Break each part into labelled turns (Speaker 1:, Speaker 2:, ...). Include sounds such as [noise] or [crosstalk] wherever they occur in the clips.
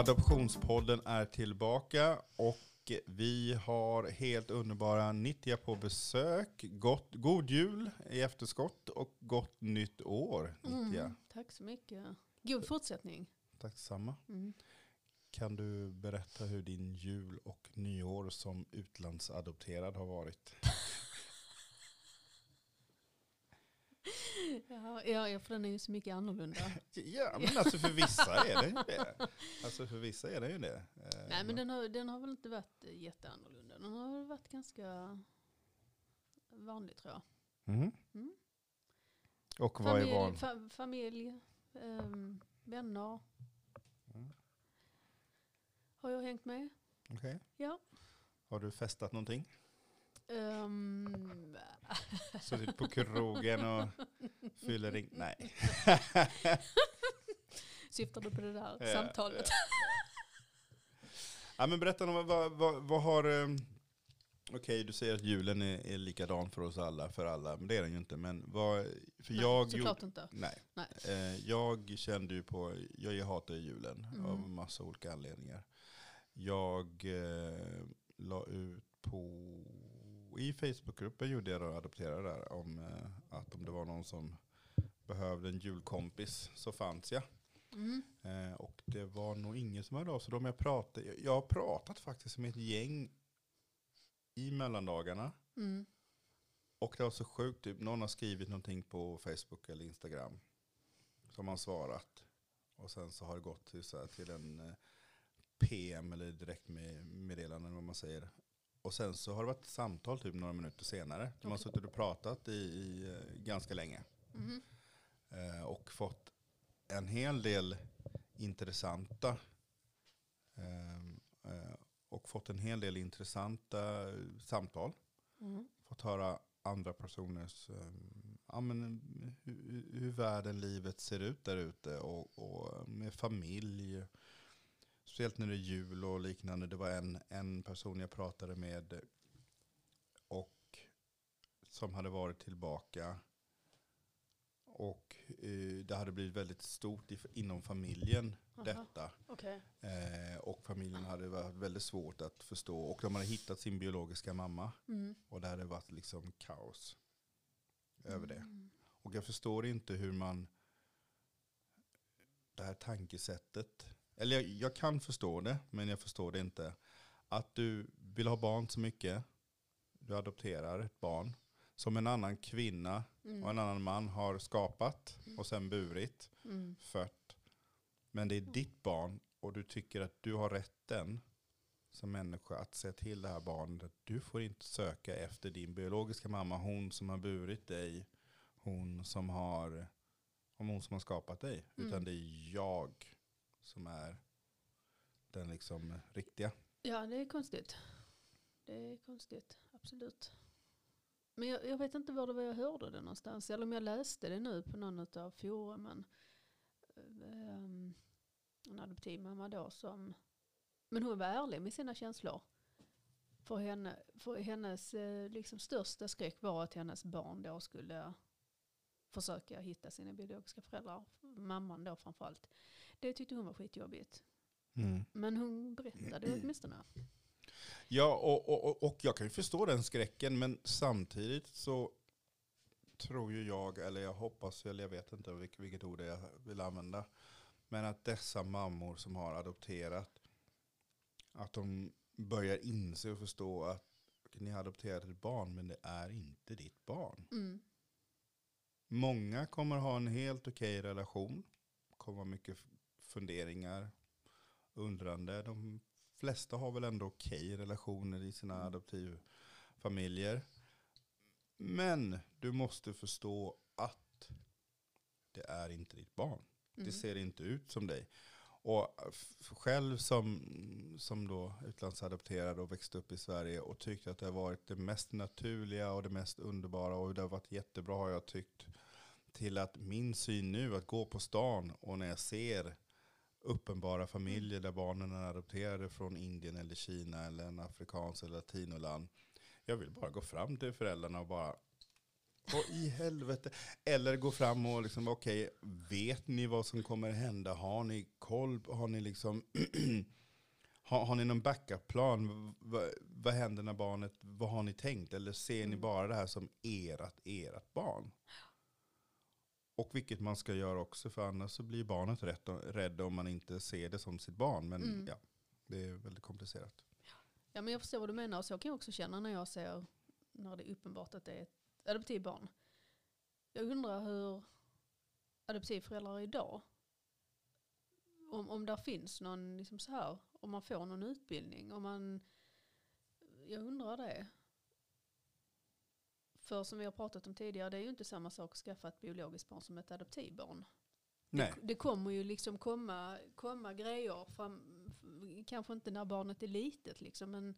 Speaker 1: Adoptionspodden är tillbaka och vi har helt underbara Nittja på besök. Gott, god jul i efterskott och gott nytt år Nittja.
Speaker 2: Mm, tack så mycket. God fortsättning.
Speaker 1: Tack samma.
Speaker 2: Mm.
Speaker 1: Kan du berätta hur din jul och nyår som utlandsadopterad har varit?
Speaker 2: Ja, ja, för den är ju så mycket annorlunda. [laughs]
Speaker 1: Ja, men alltså för vissa är det ju det. Alltså för vissa är det ju det. Eh,
Speaker 2: Nej, men den har, den har väl inte varit jätteannorlunda. Den har varit ganska vanlig tror jag.
Speaker 1: Mhm.
Speaker 2: Mm.
Speaker 1: Och vad är
Speaker 2: Familj,
Speaker 1: van?
Speaker 2: fa, familj ehm, vänner.
Speaker 1: Mm.
Speaker 2: Har jag hängt med?
Speaker 1: Okej.
Speaker 2: Ja.
Speaker 1: Har du festat någonting?
Speaker 2: Um, [laughs]
Speaker 1: Suttit på krogen och fyllering? Nej. [laughs]
Speaker 2: syftar du på det där
Speaker 1: Ja,
Speaker 2: samtalet?
Speaker 1: Ja, men berätta om vad, vad, vad, har... Um, Okej, du säger att julen är, är likadan för oss alla, för alla, men det är den ju inte. Men vad, för
Speaker 2: Nej,
Speaker 1: jag
Speaker 2: såklart inte.
Speaker 1: Nej.
Speaker 2: Nej.
Speaker 1: Eh, jag kände ju på, jag hatar ju julen
Speaker 2: Mm.
Speaker 1: av massa olika anledningar. Jag eh, la ut på, i Facebookgruppen gjorde jag då, adopterade där, om eh, att om det var någon som behövde en julkompis så fanns jag.
Speaker 2: Mm.
Speaker 1: Eh, och det var nog ingen som hörde av sig. Jag, pratade, jag, jag har pratat faktiskt med ett gäng i mellandagarna.
Speaker 2: Mm.
Speaker 1: Och det var så sjukt, typ, någon har skrivit någonting på Facebook eller Instagram. Som har svarat. Och sen så har det gått till, så här, till en eh, PM eller direkt med meddelande vad man säger. Och sen så har det varit ett samtal typ några minuter senare. De har
Speaker 2: Okej.
Speaker 1: suttit och pratat i, i eh, ganska länge.
Speaker 2: Mhm.
Speaker 1: Eh, och fått en hel del intressanta ehm, eh, och fått en hel del intressanta eh, samtal.
Speaker 2: Mm.
Speaker 1: Fått höra andra personers, ehm, ja, men, hur, hur världen, livet ser ut där ute och, och med familj. Speciellt när det är jul och liknande. Det var en, en person jag pratade med och som hade varit tillbaka. Och eh, det hade blivit väldigt stort i, inom familjen
Speaker 2: Aha.
Speaker 1: detta.
Speaker 2: Okej.
Speaker 1: Eh, och familjen hade varit väldigt svårt att förstå. Och de hade hittat sin biologiska mamma.
Speaker 2: Mm.
Speaker 1: Och det hade varit liksom kaos över det.
Speaker 2: Mm.
Speaker 1: Och jag förstår inte hur man, det här tankesättet, eller jag, jag kan förstå det, men jag förstår det inte. Att du vill ha barn så mycket, du adopterar ett barn, som en annan kvinna
Speaker 2: Mm.
Speaker 1: och en annan man har skapat och sen burit,
Speaker 2: Mm.
Speaker 1: fött. Men det är ditt barn och du tycker att du har rätten som människa att se till det här barnet. att Du får inte söka efter din biologiska mamma, hon som har burit dig, hon som har, om hon som har skapat dig.
Speaker 2: Mm.
Speaker 1: Utan det är jag som är den liksom riktiga.
Speaker 2: Ja, det är konstigt. Det är konstigt, absolut. Men jag, jag vet inte var det var jag hörde det någonstans. Eller om jag läste det nu på någon av forumen. Um, en adoptivmamma då som... Men hon var ärlig med sina känslor. För, henne, för hennes eh, liksom största skräck var att hennes barn då skulle försöka hitta sina biologiska föräldrar. Mamman då framförallt. Det tyckte hon var skitjobbigt. Men hon berättade åtminstone.
Speaker 1: Ja, och, och, och- jag kan ju förstå den skräcken, men samtidigt så tror ju jag, eller jag hoppas, eller jag vet inte vilket, vilket ord jag vill använda, men att dessa mammor som har adopterat, att de börjar inse och förstå att ni har adopterat ett barn, men det är inte ditt barn.
Speaker 2: Mm.
Speaker 1: Många kommer ha en helt okej relation, kommer ha mycket funderingar, undrande. De flesta har väl ändå okej relationer i sina adoptivfamiljer. Men du måste förstå att det är inte ditt barn.
Speaker 2: Mm.
Speaker 1: Det ser inte ut som dig. Och själv som, som då utlandsadopterad och växte upp i Sverige och tyckte att det har varit det mest naturliga och det mest underbara och det har varit jättebra har jag tyckt. Till att min syn nu att gå på stan och när jag ser uppenbara familjer där barnen är adopterade från Indien eller Kina eller en afrikansk eller latinoland. Jag vill bara gå fram till föräldrarna och bara vad i helvete? Eller gå fram och liksom, okej, vet ni vad som kommer hända? Har ni koll? Har ni liksom [clears throat] har, har ni någon backup-plan? Vad, vad händer när barnet, vad har ni tänkt? Eller ser ni
Speaker 2: Mm.
Speaker 1: bara det här som erat, erat barn? Och vilket man ska göra också, för annars så blir barnet rätt, rädd om man inte ser det som sitt barn. Men
Speaker 2: Mm.
Speaker 1: ja, det är väldigt komplicerat.
Speaker 2: Ja, men jag förstår vad du menar. Så kan jag också känna när jag ser när det är uppenbart att det är ett adoptivbarn. Jag undrar hur adoptivföräldrar idag. Om, om där finns någon, liksom så här, om man får någon utbildning. Om man, jag undrar det. För som vi har pratat om tidigare, det är ju inte samma sak att skaffa ett biologiskt barn som ett adoptivbarn.
Speaker 1: Nej.
Speaker 2: Det kommer ju liksom komma, komma grejer, fram, kanske inte när barnet är litet liksom, men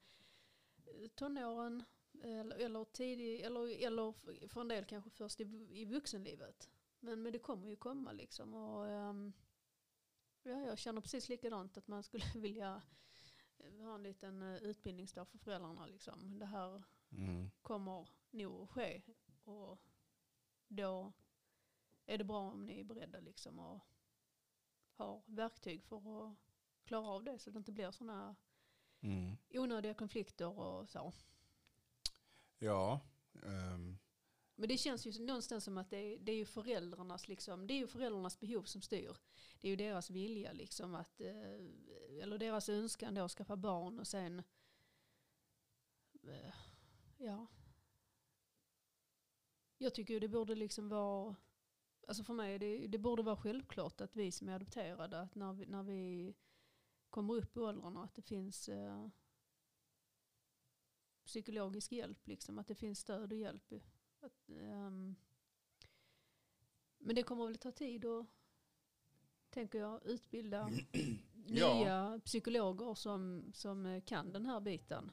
Speaker 2: eh, tonåren eller, eller, tidig, eller, eller för en del kanske först i, i vuxenlivet. Men, men det kommer ju komma liksom. Och, ehm, ja, jag känner precis likadant att man skulle [laughs] vilja eh, ha en liten eh, utbildningsdag för föräldrarna. Liksom. Det här
Speaker 1: Mm.
Speaker 2: kommer nog att ske. Och då är det bra om ni är beredda liksom och har verktyg för att klara av det så det inte blir sådana
Speaker 1: Mm.
Speaker 2: onödiga konflikter och så.
Speaker 1: Ja. ehm,
Speaker 2: Men det känns ju någonstans som att det är, det är ju föräldrarnas liksom, det är ju föräldrarnas behov som styr. Det är ju deras vilja liksom att, eh, eller deras önskan då att skaffa barn och sen, eh, ja. Jag tycker det borde liksom vara, alltså för mig, det, det borde vara självklart att vi som är adopterade, att när vi, när vi kommer upp i åldrarna, att det finns eh, psykologisk hjälp, liksom, att det finns stöd och hjälp. Att, ehm, men det kommer väl ta tid att, tänker jag, utbilda [clears throat]
Speaker 1: Ja.
Speaker 2: nya psykologer som, som kan den här biten.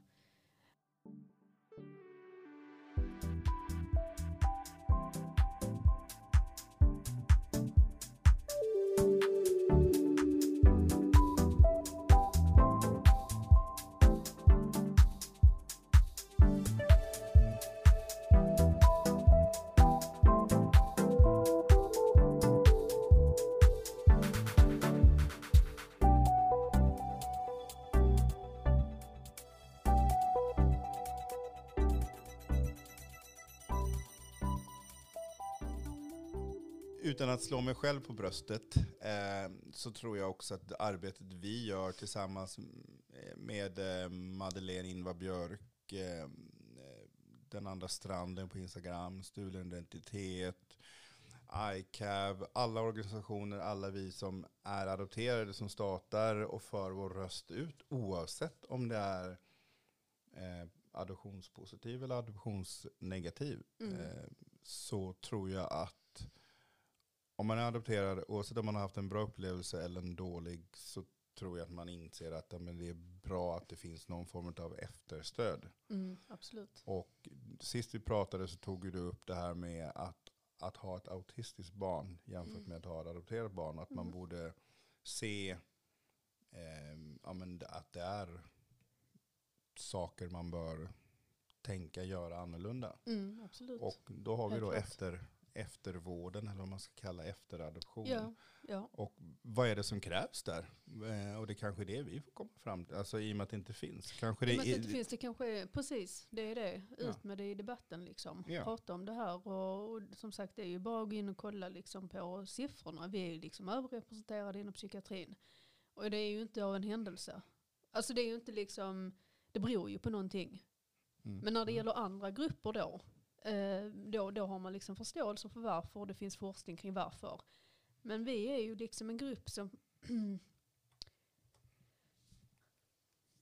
Speaker 1: Utan att slå mig själv på bröstet eh, så tror jag också att arbetet vi gör tillsammans med eh, Madeleine Inva Björk, eh, den andra stranden på Instagram, Stulen identitet, ICAV, alla organisationer, alla vi som är adopterade som startar och för vår röst ut oavsett om det är eh, adoptionspositiv eller adoptionsnegativ
Speaker 2: Mm.
Speaker 1: eh, så tror jag att om man är adopterad, oavsett om man har haft en bra upplevelse eller en dålig, så tror jag att man inser att ja, men det är bra att det finns någon form av efterstöd.
Speaker 2: Mm, absolut.
Speaker 1: Och sist vi pratade så tog du upp det här med att, att ha ett autistiskt barn jämfört
Speaker 2: Mm.
Speaker 1: med att ha ett adopterat barn. Att man
Speaker 2: Mm.
Speaker 1: borde se eh, ja, men att det är saker man bör tänka göra annorlunda.
Speaker 2: Mm, absolut.
Speaker 1: Och då har vi
Speaker 2: Helt
Speaker 1: då
Speaker 2: klart.
Speaker 1: efter, eftervården, eller vad man ska kalla efteradoption.
Speaker 2: ja, ja.
Speaker 1: Och vad är det som krävs där? Eh, och det kanske är det vi får komma fram till. Alltså i och med att det inte finns. Kanske det
Speaker 2: I och med att det inte finns, det kanske är, precis, det är det. Ut
Speaker 1: Ja.
Speaker 2: med det i debatten liksom.
Speaker 1: Ja.
Speaker 2: Prata om det här och, och som sagt det är ju bara att gå in och kolla liksom på siffrorna. Vi är ju liksom överrepresenterade inom psykiatrin. Och det är ju inte av en händelse. Alltså det är ju inte liksom, det beror ju på någonting.
Speaker 1: Mm.
Speaker 2: Men när det
Speaker 1: Mm.
Speaker 2: gäller andra grupper då, då, då har man liksom förståelse för varför och det finns forskning kring varför. Men vi är ju liksom en grupp som [clears throat]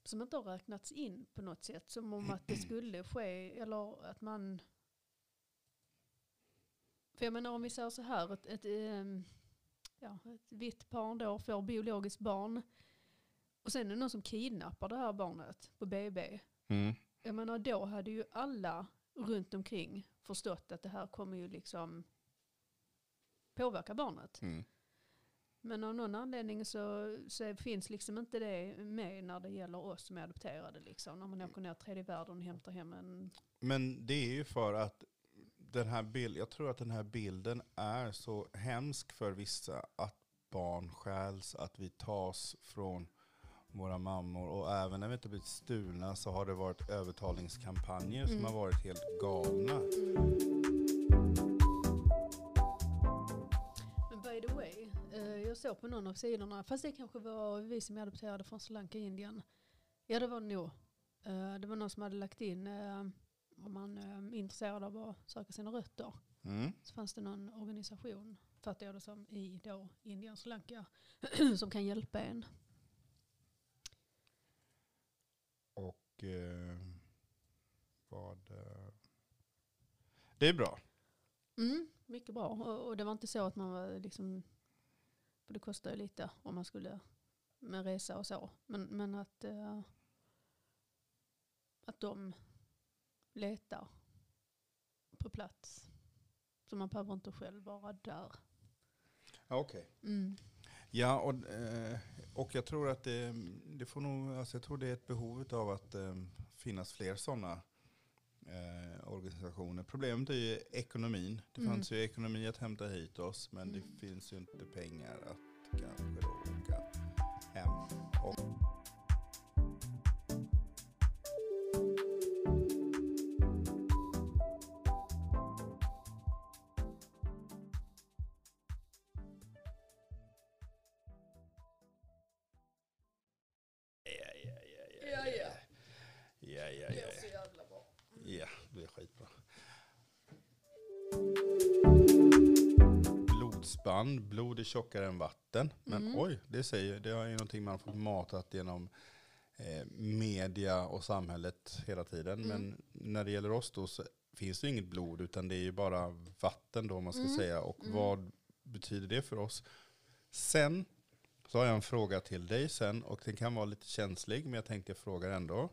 Speaker 2: som inte har räknats in på något sätt. Som om att det skulle ske, eller att man... För jag menar om vi säger så här, ett, ett, ehm, ja, ett vitt par då får biologiskt barn. Och sen är det någon som kidnappar det här barnet på BB.
Speaker 1: Mm.
Speaker 2: Jag menar då hade ju alla runt omkring förstått att det här kommer ju liksom påverka barnet.
Speaker 1: Mm.
Speaker 2: Men av någon anledning så, så finns liksom inte det med när det gäller oss som är adopterade. Liksom. När man åker ner till tredje världen och hämtar hem en...
Speaker 1: Men det är ju för att den här bild, jag tror att den här bilden är så hemsk för vissa att barn stjäls, att vi tas från våra mammor. Och även när vi inte blivit stulna så har det varit övertalningskampanjer som
Speaker 2: Mm.
Speaker 1: har varit helt galna.
Speaker 2: Men by the way, eh, jag såg på någon av sidorna, fast det kanske var vi som är adopterade från Sri Lanka, Indien. Ja det var det nog. Eh, Det var någon som hade lagt in eh, om man är intresserad av att söka sina rötter.
Speaker 1: Mm.
Speaker 2: Så fanns det någon organisation, fattar jag det som, i då Indien Sri Lanka [clears throat] som kan hjälpa en.
Speaker 1: Eh, vad... Eh, det är bra.
Speaker 2: Mm, mycket bra. Och, och det var inte så att man var liksom, för det kostar ju lite om man skulle med resa och så. Men, men att, eh, att de letar på plats. Så man behöver inte själv vara där.
Speaker 1: Okej.
Speaker 2: Mm.
Speaker 1: Ja, och, eh, och jag tror att det, det får nog, alltså jag tror det är ett behov av att eh, finnas fler sådana eh, organisationer. Problemet är ju ekonomin. Det
Speaker 2: Mm.
Speaker 1: fanns ju ekonomi att hämta hit oss, men det
Speaker 2: Mm.
Speaker 1: finns ju inte pengar att kanske åka hem. Och, Blodspann, blod är tjockare än vatten. Men
Speaker 2: Mm.
Speaker 1: oj, det säger, det är ju någonting man fått matat genom eh, media och samhället hela tiden.
Speaker 2: Mm.
Speaker 1: Men när det gäller oss då så finns det inget blod utan det är ju bara vatten då om man ska
Speaker 2: Mm.
Speaker 1: säga. Och
Speaker 2: Mm.
Speaker 1: vad betyder det för oss? Sen så har jag en fråga till dig sen och den kan vara lite känslig men jag tänkte jag frågar ändå.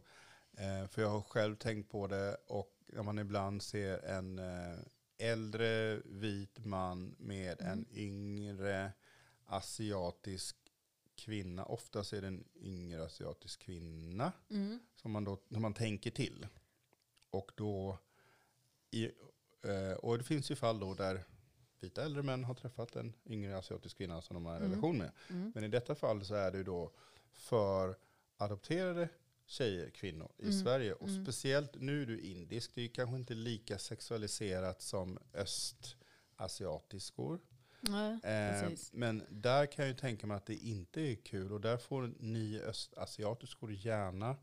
Speaker 1: Eh, för jag har själv tänkt på det och när man ibland ser en eh, äldre vit man med
Speaker 2: Mm.
Speaker 1: en yngre asiatisk kvinna. Oftast är det en yngre asiatisk kvinna
Speaker 2: Mm.
Speaker 1: som man då som man tänker till. Och då i, eh, och det finns ju fall då där vita äldre män har träffat en yngre asiatisk kvinna som de har en
Speaker 2: Mm.
Speaker 1: relation med.
Speaker 2: Mm.
Speaker 1: Men i detta fall så är det ju då för adopterade tjejer, kvinnor i
Speaker 2: Mm.
Speaker 1: Sverige. Och
Speaker 2: Mm.
Speaker 1: speciellt nu är du indisk, det är kanske inte lika sexualiserat som östasiatiskor.
Speaker 2: Nej,
Speaker 1: Eh, men där kan jag ju tänka mig att det inte är kul och där får ni östasiatiskor gärna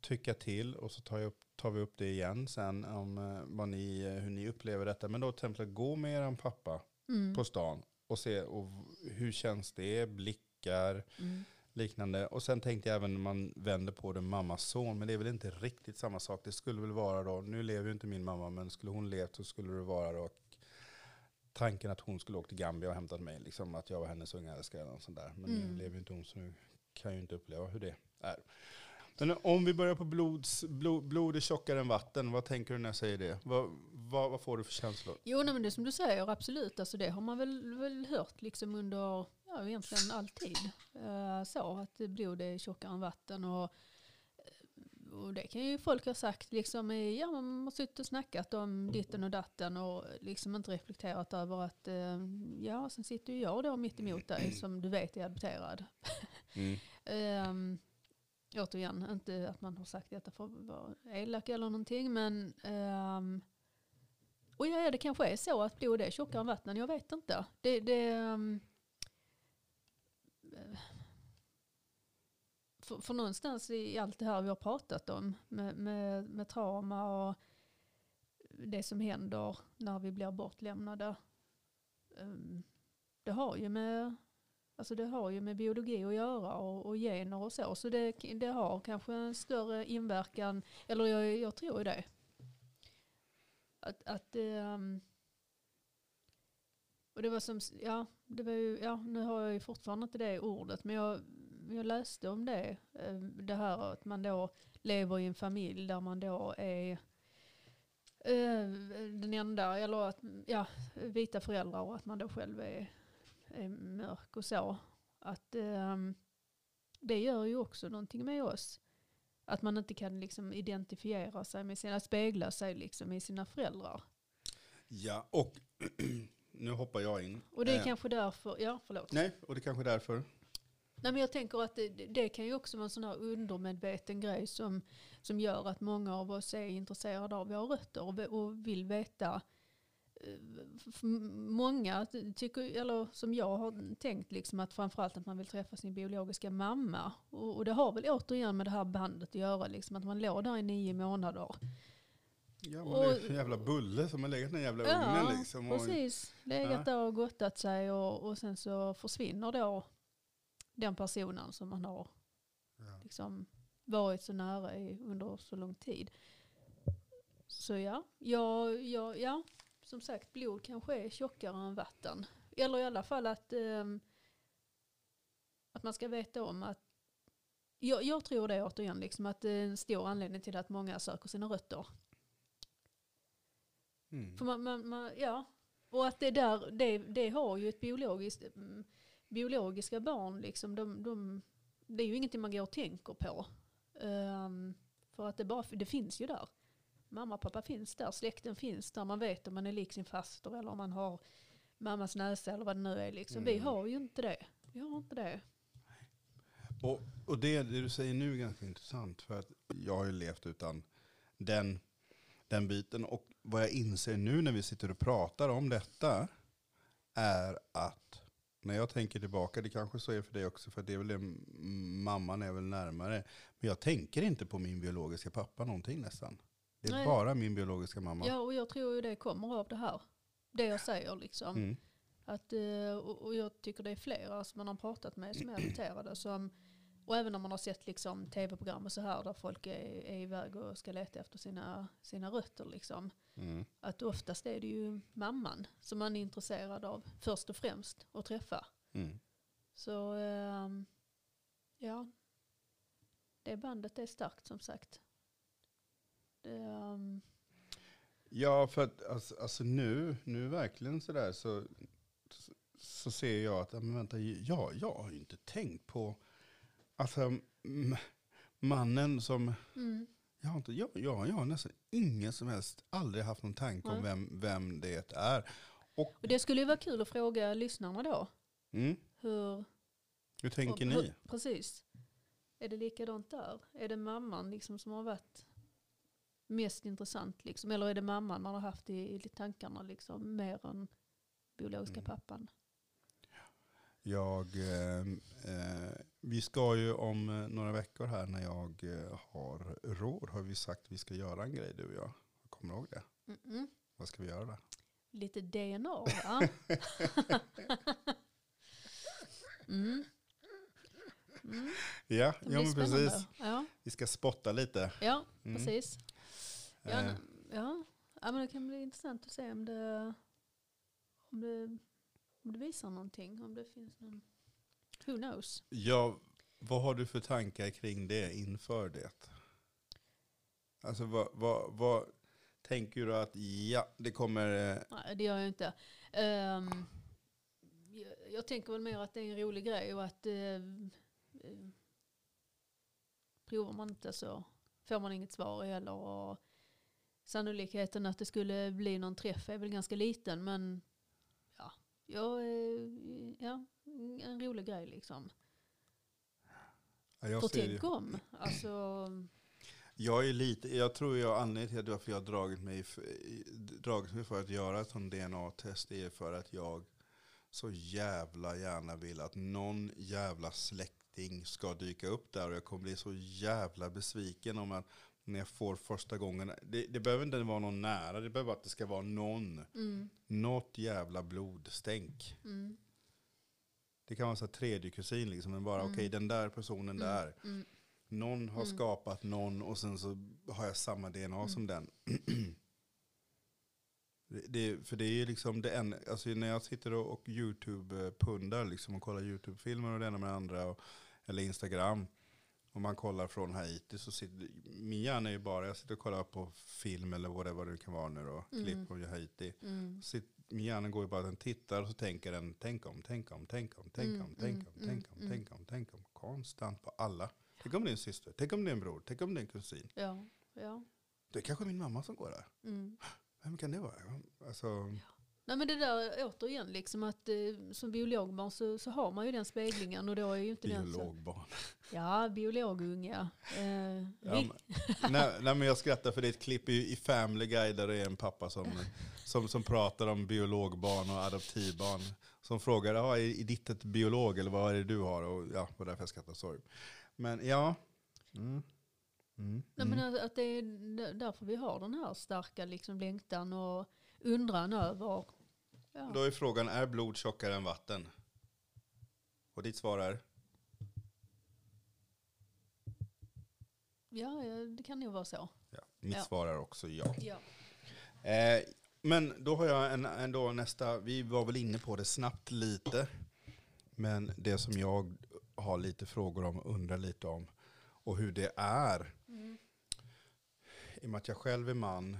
Speaker 1: tycka till och så tar, upp, tar vi upp det igen sen om eh, vad ni, eh, hur ni upplever detta. Men då till exempel gå med er pappa
Speaker 2: Mm.
Speaker 1: på stan och se och hur känns det, blickar,
Speaker 2: Mm.
Speaker 1: Liknande. Och sen tänkte jag även när man vänder på det mammas son, men det är väl inte riktigt samma sak. Det skulle väl vara då, nu lever ju inte min mamma, men skulle hon levt så skulle det vara då tanken att hon skulle åka till Gambia och hämtat mig, liksom att jag var hennes unga älskare något sånt där. Men
Speaker 2: Mm.
Speaker 1: nu lever ju inte hon så nu kan jag ju inte uppleva hur det är. Men om vi börjar på blods, blod, blod är tjockare än vatten, vad tänker du när jag säger det? Vad, vad, vad får du för känslor?
Speaker 2: Jo, nej, men det som du säger, absolut. Alltså det har man väl, väl hört liksom under, ja egentligen alltid. Uh, så att blod är tjockare än vatten. Och, och det kan ju folk ha sagt liksom i, ja man har suttit och snackat om ditten och datten och liksom inte reflekterat över att, eh, ja sen sitter ju jag då mitt emot dig som du vet är adopterad. [laughs]
Speaker 1: Mm.
Speaker 2: Um, återigen, inte att man har sagt detta för att vara elak eller någonting, men ehm, och ja, det kanske är så att blod är tjockare än vatten, jag vet inte. Det, det, ehm, för, för någonstans i allt det här vi har pratat om med, med, med trauma och det som händer när vi blir bortlämnade. Ehm, det har ju med Alltså det har ju med biologi att göra och, och gener och så. Så det, det har kanske en större inverkan, eller jag, jag tror ju det. Att, att ehm, och det var som, ja, det var ju, ja, nu har jag ju fortfarande inte det ordet, men jag, jag läste om det. eh, Det här att man då lever i en familj där man då är eh, den enda, eller att, ja, vita föräldrar och att man då själv är är mörk och så. Att ehm, det gör ju också någonting med oss. Att man inte kan liksom identifiera sig med sina, spegla sig liksom i sina föräldrar.
Speaker 1: Ja, och [clears throat] nu hoppar jag in.
Speaker 2: Och det är
Speaker 1: Eh,
Speaker 2: kanske därför, ja förlåt.
Speaker 1: Nej, och det kanske är därför.
Speaker 2: Nej, men jag tänker att det, det kan ju också vara en sån här undermedveten grej som, som gör att många av oss är intresserade av våra rötter och, och vill veta. eh, Många tycker, eller som jag har tänkt, liksom att framförallt att man vill träffa sin biologiska mamma. Och, och det har väl återigen med det här bandet att göra, liksom, att man låg där i nio månader.
Speaker 1: Ja, man är
Speaker 2: Och-
Speaker 1: en jävla bulle som har legat i den jävla
Speaker 2: Ja,
Speaker 1: ugnen liksom. Och,
Speaker 2: Precis, legat
Speaker 1: Ja.
Speaker 2: där och gottat sig och, och sen så försvinner då den personen som man har
Speaker 1: ja.
Speaker 2: liksom varit så nära i, under så lång tid. Så ja, ja, ja, ja, som sagt blod kanske är tjockare än vatten. Eller i alla fall att, ehm, att man ska veta om att jag, jag tror det återigen, liksom, att det är en stor anledning till att många söker sina rötter.
Speaker 1: Mm.
Speaker 2: För man, man, man, ja. Och att det där, det, det har ju ett biologiskt, mm, biologiska barn liksom, de, de, det är ju ingenting man går och tänker på. Ehm, för att det, bara, det finns ju där. Mamma och pappa finns där, släkten finns där, man vet om man är lik sin faster eller om man har mammas näsa eller vad det nu är. Liksom. Vi
Speaker 1: Mm.
Speaker 2: har ju inte det. Vi har inte det.
Speaker 1: Och, och det, det du säger nu är ganska intressant. För att jag har ju levt utan den, den biten. Och vad jag inser nu när vi sitter och pratar om detta är att när jag tänker tillbaka, det kanske så är för dig också, för det är väl det, mamman är väl närmare. Men jag tänker inte på min biologiska pappa någonting nästan. Det är
Speaker 2: Nej.
Speaker 1: bara min biologiska mamma.
Speaker 2: Ja, och jag tror ju det kommer av det här. Det jag säger liksom.
Speaker 1: Mm.
Speaker 2: Att, eh, och jag tycker det är flera som man har pratat med som är adopterade. Som, och även när man har sett liksom, tv-program och så här där folk är, är iväg och ska leta efter sina, sina rötter. Liksom.
Speaker 1: Mm.
Speaker 2: Att oftast är det ju mamman som man är intresserad av först och främst att träffa.
Speaker 1: Mm.
Speaker 2: Så ehm, ja, det bandet är starkt som sagt. Det, ehm,
Speaker 1: Ja, för att alltså, alltså nu, nu verkligen sådär så, så, så ser jag att, men vänta, ja, jag har ju inte tänkt på, alltså mannen som,
Speaker 2: mm,
Speaker 1: jag har, inte, jag, jag, jag har nästan ingen som helst, aldrig haft någon tanke om vem, vem det är.
Speaker 2: och det skulle ju vara kul att fråga lyssnarna då.
Speaker 1: Mm.
Speaker 2: Hur,
Speaker 1: Hur tänker
Speaker 2: och-
Speaker 1: ni?
Speaker 2: hur- precis. Är det likadant där? Är det mamman liksom som har varit mest intressant? Liksom? Eller är det mamman man har haft i, i tankarna liksom, mer än biologiska
Speaker 1: Mm.
Speaker 2: pappan?
Speaker 1: Jag, eh, eh, vi ska ju om eh, några veckor här när jag eh, har råd, har vi sagt att vi ska göra en grej du och jag. Kommer du ihåg det?
Speaker 2: Mm-mm.
Speaker 1: Vad ska vi göra där?
Speaker 2: Lite DNA va? [laughs] mm. Mm.
Speaker 1: Ja, ja men precis.
Speaker 2: Ja,
Speaker 1: Vi ska spotta lite.
Speaker 2: ja
Speaker 1: Mm.
Speaker 2: precis. Ja,
Speaker 1: Eh,
Speaker 2: ja. ja, men det kan bli intressant att se om det, om det, om det visar någonting. Om det finns någon, who knows.
Speaker 1: ja, vad har du för tankar kring det inför det? Alltså vad, vad, vad tänker du att ja, det kommer... eh,
Speaker 2: Nej, det gör jag inte. Ehm, jag, jag tänker väl mer att det är en rolig grej och att uh, provar man inte så får man inget svar heller. Och sannolikheten att det skulle bli någon träff är väl ganska liten men ja, eh, ja en rolig grej liksom.
Speaker 1: Ja, jag,
Speaker 2: För tänk om. Alltså,
Speaker 1: jag är lite, jag tror jag anledningen till varför jag har dragit mig, dragit mig för att göra ett sånt DNA-test är för att jag så jävla gärna vill att någon jävla släkting ska dyka upp där och jag kommer bli så jävla besviken om att när jag får första gången, det, det behöver inte vara någon nära, det behöver bara att det ska vara någon,
Speaker 2: mm,
Speaker 1: något jävla blodstänk.
Speaker 2: mm,
Speaker 1: Det kan vara så tredje kusin liksom, men bara
Speaker 2: Mm.
Speaker 1: okej den där personen
Speaker 2: mm,
Speaker 1: där.
Speaker 2: mm,
Speaker 1: Någon har
Speaker 2: Mm.
Speaker 1: skapat någon och sen så har jag samma DNA som den. [clears throat] Det, det, för det är ju liksom det enda, alltså när jag sitter och, och YouTube-pundar liksom och kollar YouTube-filmer och det ena med det andra, och, eller Instagram, och man kollar från Haiti så sitter, min hjärna är ju bara, jag sitter och kollar på film eller whatever det kan vara nu då,
Speaker 2: Mm.
Speaker 1: klipp från Haiti.
Speaker 2: mm,
Speaker 1: Sitt, min hjärna går ju bara den tittar och så tänker den, tänk om, tänk om, tänk om, tänk
Speaker 2: Mm,
Speaker 1: om, tänk
Speaker 2: mm,
Speaker 1: om,
Speaker 2: mm,
Speaker 1: tänk om,
Speaker 2: mm.
Speaker 1: tänk om, tänk om, konstant på alla. Tänk om det är en syster, tänk om det är en bror, tänk om det är en kusin.
Speaker 2: ja, ja.
Speaker 1: Det är kanske min mamma som går där.
Speaker 2: Mm.
Speaker 1: Vem kan det vara? Alltså,
Speaker 2: Nej men det där återigen, liksom att eh, som biologbarn så, så har man ju den speglingen och då är ju inte den så...
Speaker 1: Biologbarn.
Speaker 2: Ja, biologunga. Eh,
Speaker 1: Ja, men, nej, nej, men jag skrattar för det är ett klipp i, i Family Guy där det är en pappa som, som, som pratar om biologbarn och adoptivbarn. Som frågar, ja, är, ditt ett biolog eller vad är det du har? Och ja, var därför jag skrattar, sorry. Men ja. Mm. Mm.
Speaker 2: nej, men
Speaker 1: Mm.
Speaker 2: att det är därför vi har den här starka liksom, längtan och undran över... Ja.
Speaker 1: Då är frågan, är blod tjockare än vatten? Och ditt svar är?
Speaker 2: Ja, det kan nog vara så.
Speaker 1: Ja. Mitt
Speaker 2: Ja.
Speaker 1: svar är också ja.
Speaker 2: Ja.
Speaker 1: Eh, men då har jag en, en då nästa, vi var väl inne på det snabbt lite. Men det som jag har lite frågor om och undrar lite om. Och hur det är.
Speaker 2: Mm.
Speaker 1: I och med att jag själv är man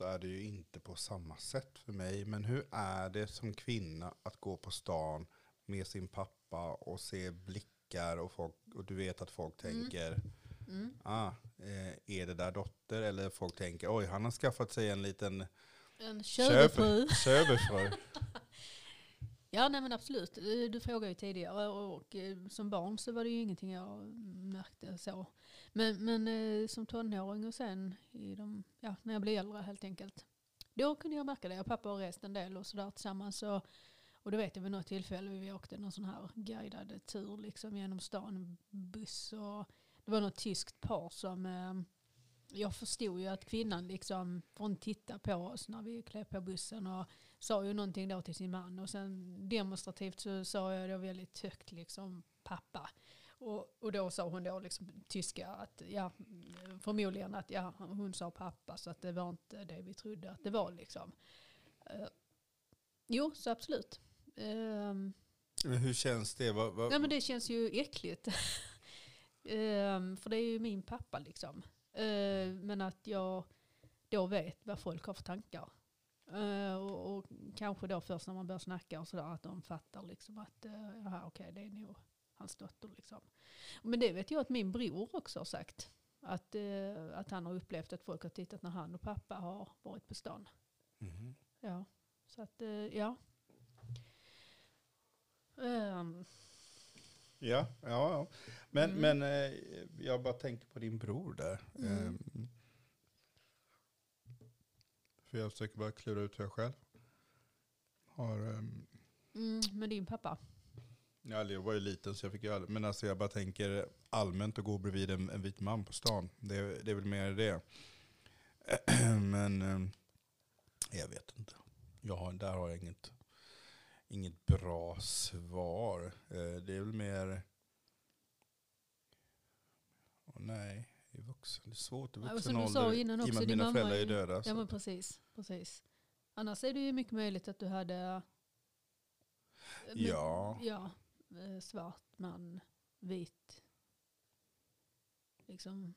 Speaker 1: så är det ju inte på samma sätt för mig. Men hur är det som kvinna att gå på stan med sin pappa och se blickar och, folk, och du vet att folk
Speaker 2: Mm.
Speaker 1: tänker
Speaker 2: Mm.
Speaker 1: ah, eh, är det där dotter? Eller folk tänker oj han har skaffat sig en liten
Speaker 2: En köpefru. [laughs] Ja, nej men absolut. Eh, du, frågade ju tidigare och, eh, som barn så var det ju ingenting jag märkte så. Men, men eh, som tonåring och sen i de, ja, när jag blev äldre helt enkelt. Då kunde jag märka det. Jag och pappa har rest en del och sådär tillsammans. Och, och det vet jag vid något tillfälle vi åkte någon sån här guidad tur liksom genom stan, buss och det var något tyskt par som jag förstod ju att kvinnan liksom, för hon tittade på oss när vi klev på bussen och sa ju någonting då till sin man och sen demonstrativt så sa jag då väldigt högt liksom pappa. Och, och då sa hon då liksom tyska att ja, förmodligen att ja, hon sa pappa så att det var inte det vi trodde att det var liksom. Eh, jo, så absolut. Ehm,
Speaker 1: Men hur känns det? Vad, vad,
Speaker 2: Nej men det känns ju äckligt. [laughs] Ehm, för det är ju min pappa liksom. Ehm, men att jag då vet vad folk har för tankar. Ehm, och, och kanske då först när man börjar snacka och sådär att de fattar liksom att uh, jaha okej det är nog hans dotter liksom. Men det vet jag att min bror också har sagt. Att, eh, att han har upplevt att folk har tittat när han och pappa har varit på stan.
Speaker 1: Mhm.
Speaker 2: Ja, så att eh, ja. Ehm,
Speaker 1: Ja, ja, ja. Men,
Speaker 2: Mm.
Speaker 1: men eh, jag bara tänker på din bror där.
Speaker 2: Mm.
Speaker 1: Ehm, för jag försöker bara klura ut hur jag själv har... ehm,
Speaker 2: mm, men din pappa.
Speaker 1: ja, jag var ju liten så jag fick ju aldrig, Men alltså jag bara tänker allmänt att gå bredvid en, en vit man på stan. Det, det är väl mer det. [clears throat] men ehm, jag vet inte. Jag har, där har jag inget, inget bra svar. Eh, det är väl mer... Åh, nej, i vuxen, det är svårt i
Speaker 2: Ja,
Speaker 1: vuxen
Speaker 2: som du sa
Speaker 1: ålder.
Speaker 2: innan
Speaker 1: I och
Speaker 2: också,
Speaker 1: med att mina föräldrar är döda.
Speaker 2: Ja men precis, precis. Annars är det ju mycket möjligt att du hade eh, men-
Speaker 1: Ja.
Speaker 2: ja eh, svart man, vit. Liksom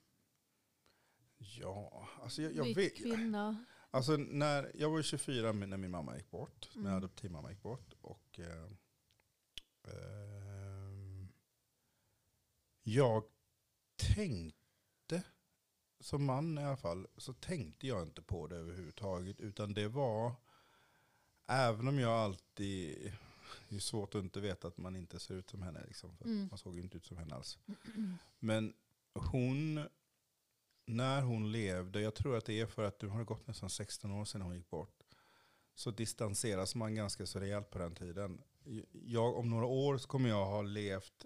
Speaker 1: Ja, alltså jag, jag
Speaker 2: vit
Speaker 1: vet.
Speaker 2: kvinna.
Speaker 1: Alltså när, jag var ju 24 när min mamma gick bort. När
Speaker 2: Mm.
Speaker 1: adoptivmamma gick bort. Och eh, ehm, jag tänkte, som man i alla fall, så tänkte jag inte på det överhuvudtaget. Utan det var, även om jag alltid, det är svårt att inte veta att man inte ser ut som henne. Liksom, för
Speaker 2: Mm.
Speaker 1: Man såg ju inte ut som henne alls. Men hon, när hon levde, jag tror att det är för att det har gått nästan 16 år sedan hon gick bort, så distanseras man ganska så rejält på den tiden. Jag, om några år så kommer jag ha levt,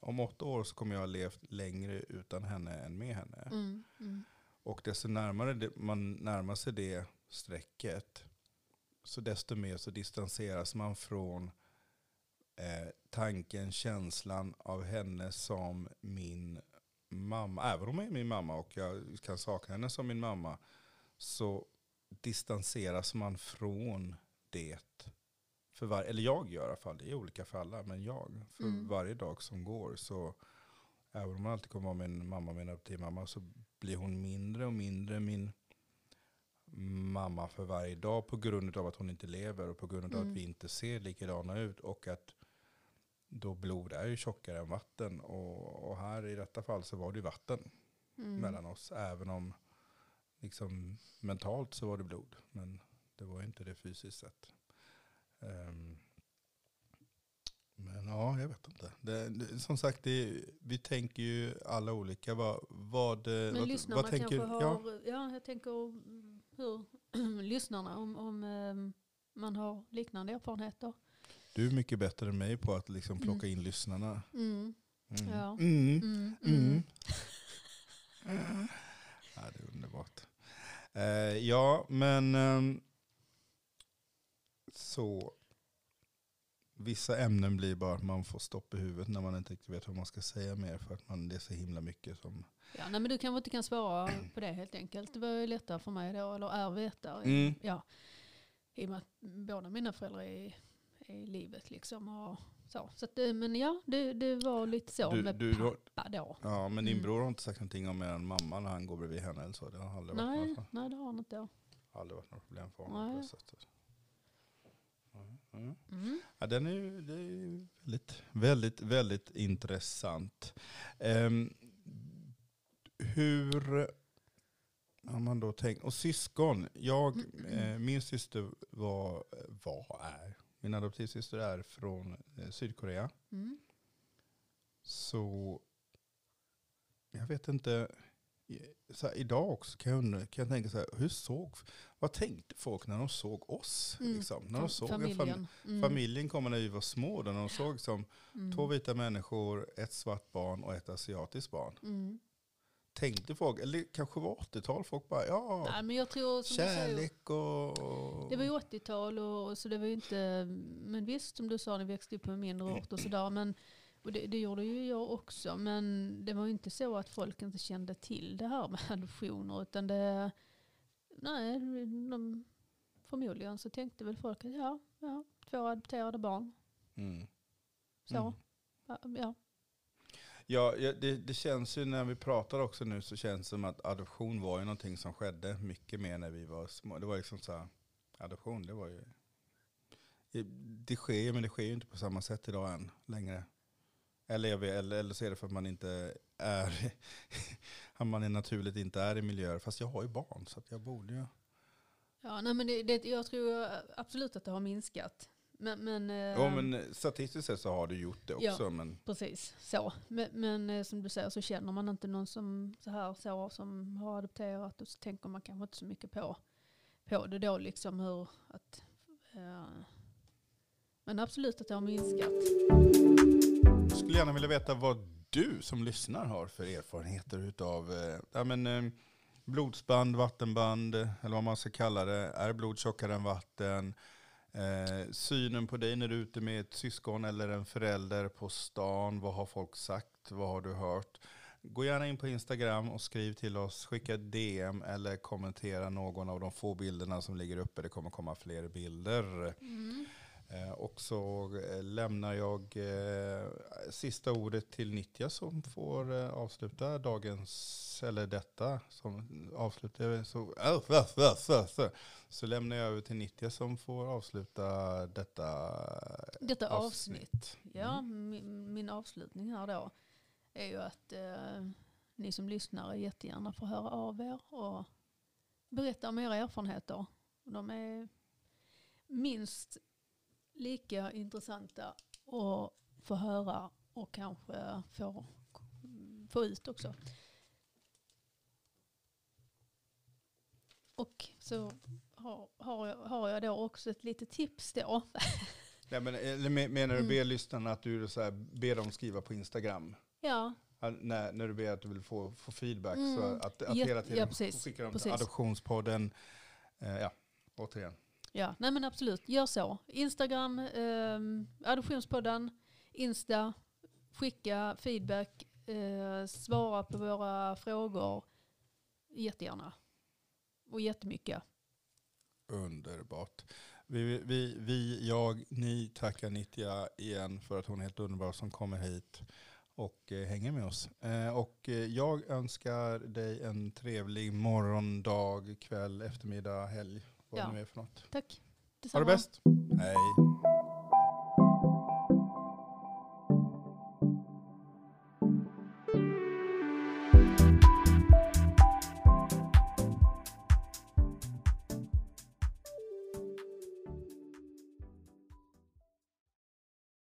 Speaker 1: om åtta år så kommer jag ha levt längre utan henne än med henne.
Speaker 2: Mm, mm,
Speaker 1: Och desto närmare det, man närmar sig det strecket, så desto mer så distanseras man från eh, tanken, känslan av henne som min mamma. Även om hon är min mamma och jag kan sakna henne som min mamma, så distanseras man från det. För var, eller jag gör i alla fall, det är olika för alla, men jag. För
Speaker 2: Mm.
Speaker 1: varje dag som går så, även om man alltid kommer vara min mamma, min adoptivmamma, så blir hon mindre och mindre min mamma för varje dag på grund av att hon inte lever och på grund av
Speaker 2: Mm.
Speaker 1: att vi inte ser likadana ut och att då blod är ju tjockare än vatten och, och här i detta fall så var det ju vatten
Speaker 2: mm.
Speaker 1: mellan oss även om liksom mentalt så var det blod men Det var inte det fysiskt sett. Ehm, men ja, jag vet inte. Det, det, som sagt, det, vi tänker ju alla olika. Vad, vad,
Speaker 2: Men
Speaker 1: vad,
Speaker 2: lyssnarna
Speaker 1: vad tänker,
Speaker 2: kanske har,
Speaker 1: ja,
Speaker 2: ja. jag tänker mm, hur [clears throat] lyssnarna, om, om ehm, man har liknande erfarenheter.
Speaker 1: Du är mycket bättre än mig på att liksom plocka
Speaker 2: Mm.
Speaker 1: in lyssnarna.
Speaker 2: Mm,
Speaker 1: Mm.
Speaker 2: Ja.
Speaker 1: Mm.
Speaker 2: mm,
Speaker 1: Mm.
Speaker 2: mm. [laughs]
Speaker 1: Ja, det är underbart. Eh, ja, men ehm, så vissa ämnen blir bara att man får stopp i huvudet när man inte riktigt vet vad man ska säga mer för att man, det är så himla mycket som...
Speaker 2: Ja, nej, men du kanske inte kan svara [clears throat] på det helt enkelt. Det var ju lättare för mig då, eller är vetare.
Speaker 1: Mm.
Speaker 2: Ja, I och med att båda mina föräldrar är, är i livet liksom. Och så. Så att, det- men ja, det, det var lite så
Speaker 1: Du-
Speaker 2: med
Speaker 1: du-
Speaker 2: pappa då.
Speaker 1: Ja, men din
Speaker 2: Mm.
Speaker 1: bror har inte sagt någonting om er mamma när han går bredvid henne eller så? Det har aldrig varit,
Speaker 2: Nej,
Speaker 1: något,
Speaker 2: nej, det har han inte
Speaker 1: aldrig varit något problem för honom på
Speaker 2: Nej.
Speaker 1: det sättet. Mm. Mm.
Speaker 2: Mm.
Speaker 1: Ja, den är är väldigt, väldigt, väldigt intressant. Ehm, hur har man då tänkt? Och syskon. Jag, eh, min syster var, var, är, min adoptivsyster är från eh, Sydkorea.
Speaker 2: Mm.
Speaker 1: Så jag vet inte. Här, idag också kan jag, undra, kan jag tänka så här, hur såg, vad tänkte folk när de såg oss?
Speaker 2: Mm.
Speaker 1: Liksom? När de såg en fam,
Speaker 2: familjen. Mm.
Speaker 1: familjen kommer när vi var små, då, när de såg som
Speaker 2: Mm.
Speaker 1: två vita människor, ett svart barn och ett asiatiskt barn.
Speaker 2: Mm.
Speaker 1: Tänkte folk, eller kanske var 80-tal, folk bara ja,
Speaker 2: Nej, men jag tror som du säger,
Speaker 1: kärlek och... och
Speaker 2: Det var ju 80-tal och så det var ju inte, men visst som du sa, ni växte upp på en mindre ort och sådär. Men, och det, det gjorde ju jag också. Men det var ju inte så att folk inte kände till det här med [laughs] adoptioner. Utan det, nej, de, förmodligen så tänkte väl folk att ja, ja två adopterade barn.
Speaker 1: Mm.
Speaker 2: Så,
Speaker 1: Mm.
Speaker 2: ja, ja.
Speaker 1: Det, det känns ju när vi pratar också nu så känns det som att adoption var ju någonting som skedde mycket mer när vi var små. Det var liksom så här, adoption det var ju, det sker ju men det sker ju inte på samma sätt idag än längre. Eller, jag vet, eller, eller så är det för att man inte är, [laughs] att man är naturligt inte är i miljöer. Fast jag har ju barn så att jag borde ju.
Speaker 2: ja nej, men det, det, jag tror absolut att det har minskat. Men, men,
Speaker 1: Ja
Speaker 2: eh,
Speaker 1: men statistiskt sett så har du gjort det
Speaker 2: Ja.
Speaker 1: också. Men,
Speaker 2: Precis, så. Men, men eh, som du säger så känner man inte någon som så här så som har adopterat och så tänker man kanske inte så mycket på, på det då liksom hur att eh, men absolut att det har minskat.
Speaker 1: Jag skulle gärna vilja veta vad du som lyssnar har för erfarenheter utav eh, ja, men, eh, blodsband, vattenband eller vad man ska kalla det. Är blod tjockare än vatten? Eh, synen på dig när du är ute med ett syskon eller en förälder på stan. Vad har folk sagt? Vad har du hört? Gå gärna in på Instagram och skriv till oss. Skicka ett DM eller kommentera någon av de få bilderna som ligger uppe. Det kommer komma fler bilder. Eh, och så eh, lämnar jag eh, sista ordet till Nitya som får eh, avsluta dagens, eller detta, som avslutar, så, äh, äh, äh, äh, så lämnar jag över till Nitya som får avsluta detta
Speaker 2: Detta avsnitt.
Speaker 1: avsnitt.
Speaker 2: Ja,
Speaker 1: Mm.
Speaker 2: min, min avslutning här då är ju att eh, ni som lyssnar jättegärna får höra av er och berätta om era erfarenheter. De är minst lika intressanta att få höra och kanske få, få ut också. Och så har, har, jag, har jag då också ett litet tips då. [laughs]
Speaker 1: Nej, men, eller me- menar du
Speaker 2: Mm.
Speaker 1: ber lyssnarna att du så här, ber dem skriva på Instagram?
Speaker 2: Ja,
Speaker 1: Ja, När, när du ber att du vill få, få feedback så
Speaker 2: Mm.
Speaker 1: att, att
Speaker 2: Ja,
Speaker 1: hela
Speaker 2: ja,
Speaker 1: tiden
Speaker 2: precis,
Speaker 1: skicka dem
Speaker 2: precis.
Speaker 1: till adoptionspodden. Eh, ja, återigen.
Speaker 2: Ja, nej men absolut. Gör så. Instagram, eh, Adoptionspodden, Insta, skicka feedback, eh, svara på våra frågor. Jättegärna. Och jättemycket.
Speaker 1: Underbart. Vi, vi, vi, jag, ni tackar Nitya igen för att hon är helt underbar som kommer hit och eh, hänger med oss. Eh, och eh, jag önskar dig en trevlig morgon, dag, kväll, eftermiddag, helg. Vad
Speaker 2: Ja.
Speaker 1: det nu är för något.
Speaker 2: Tack.
Speaker 1: Ha det bäst. Hej.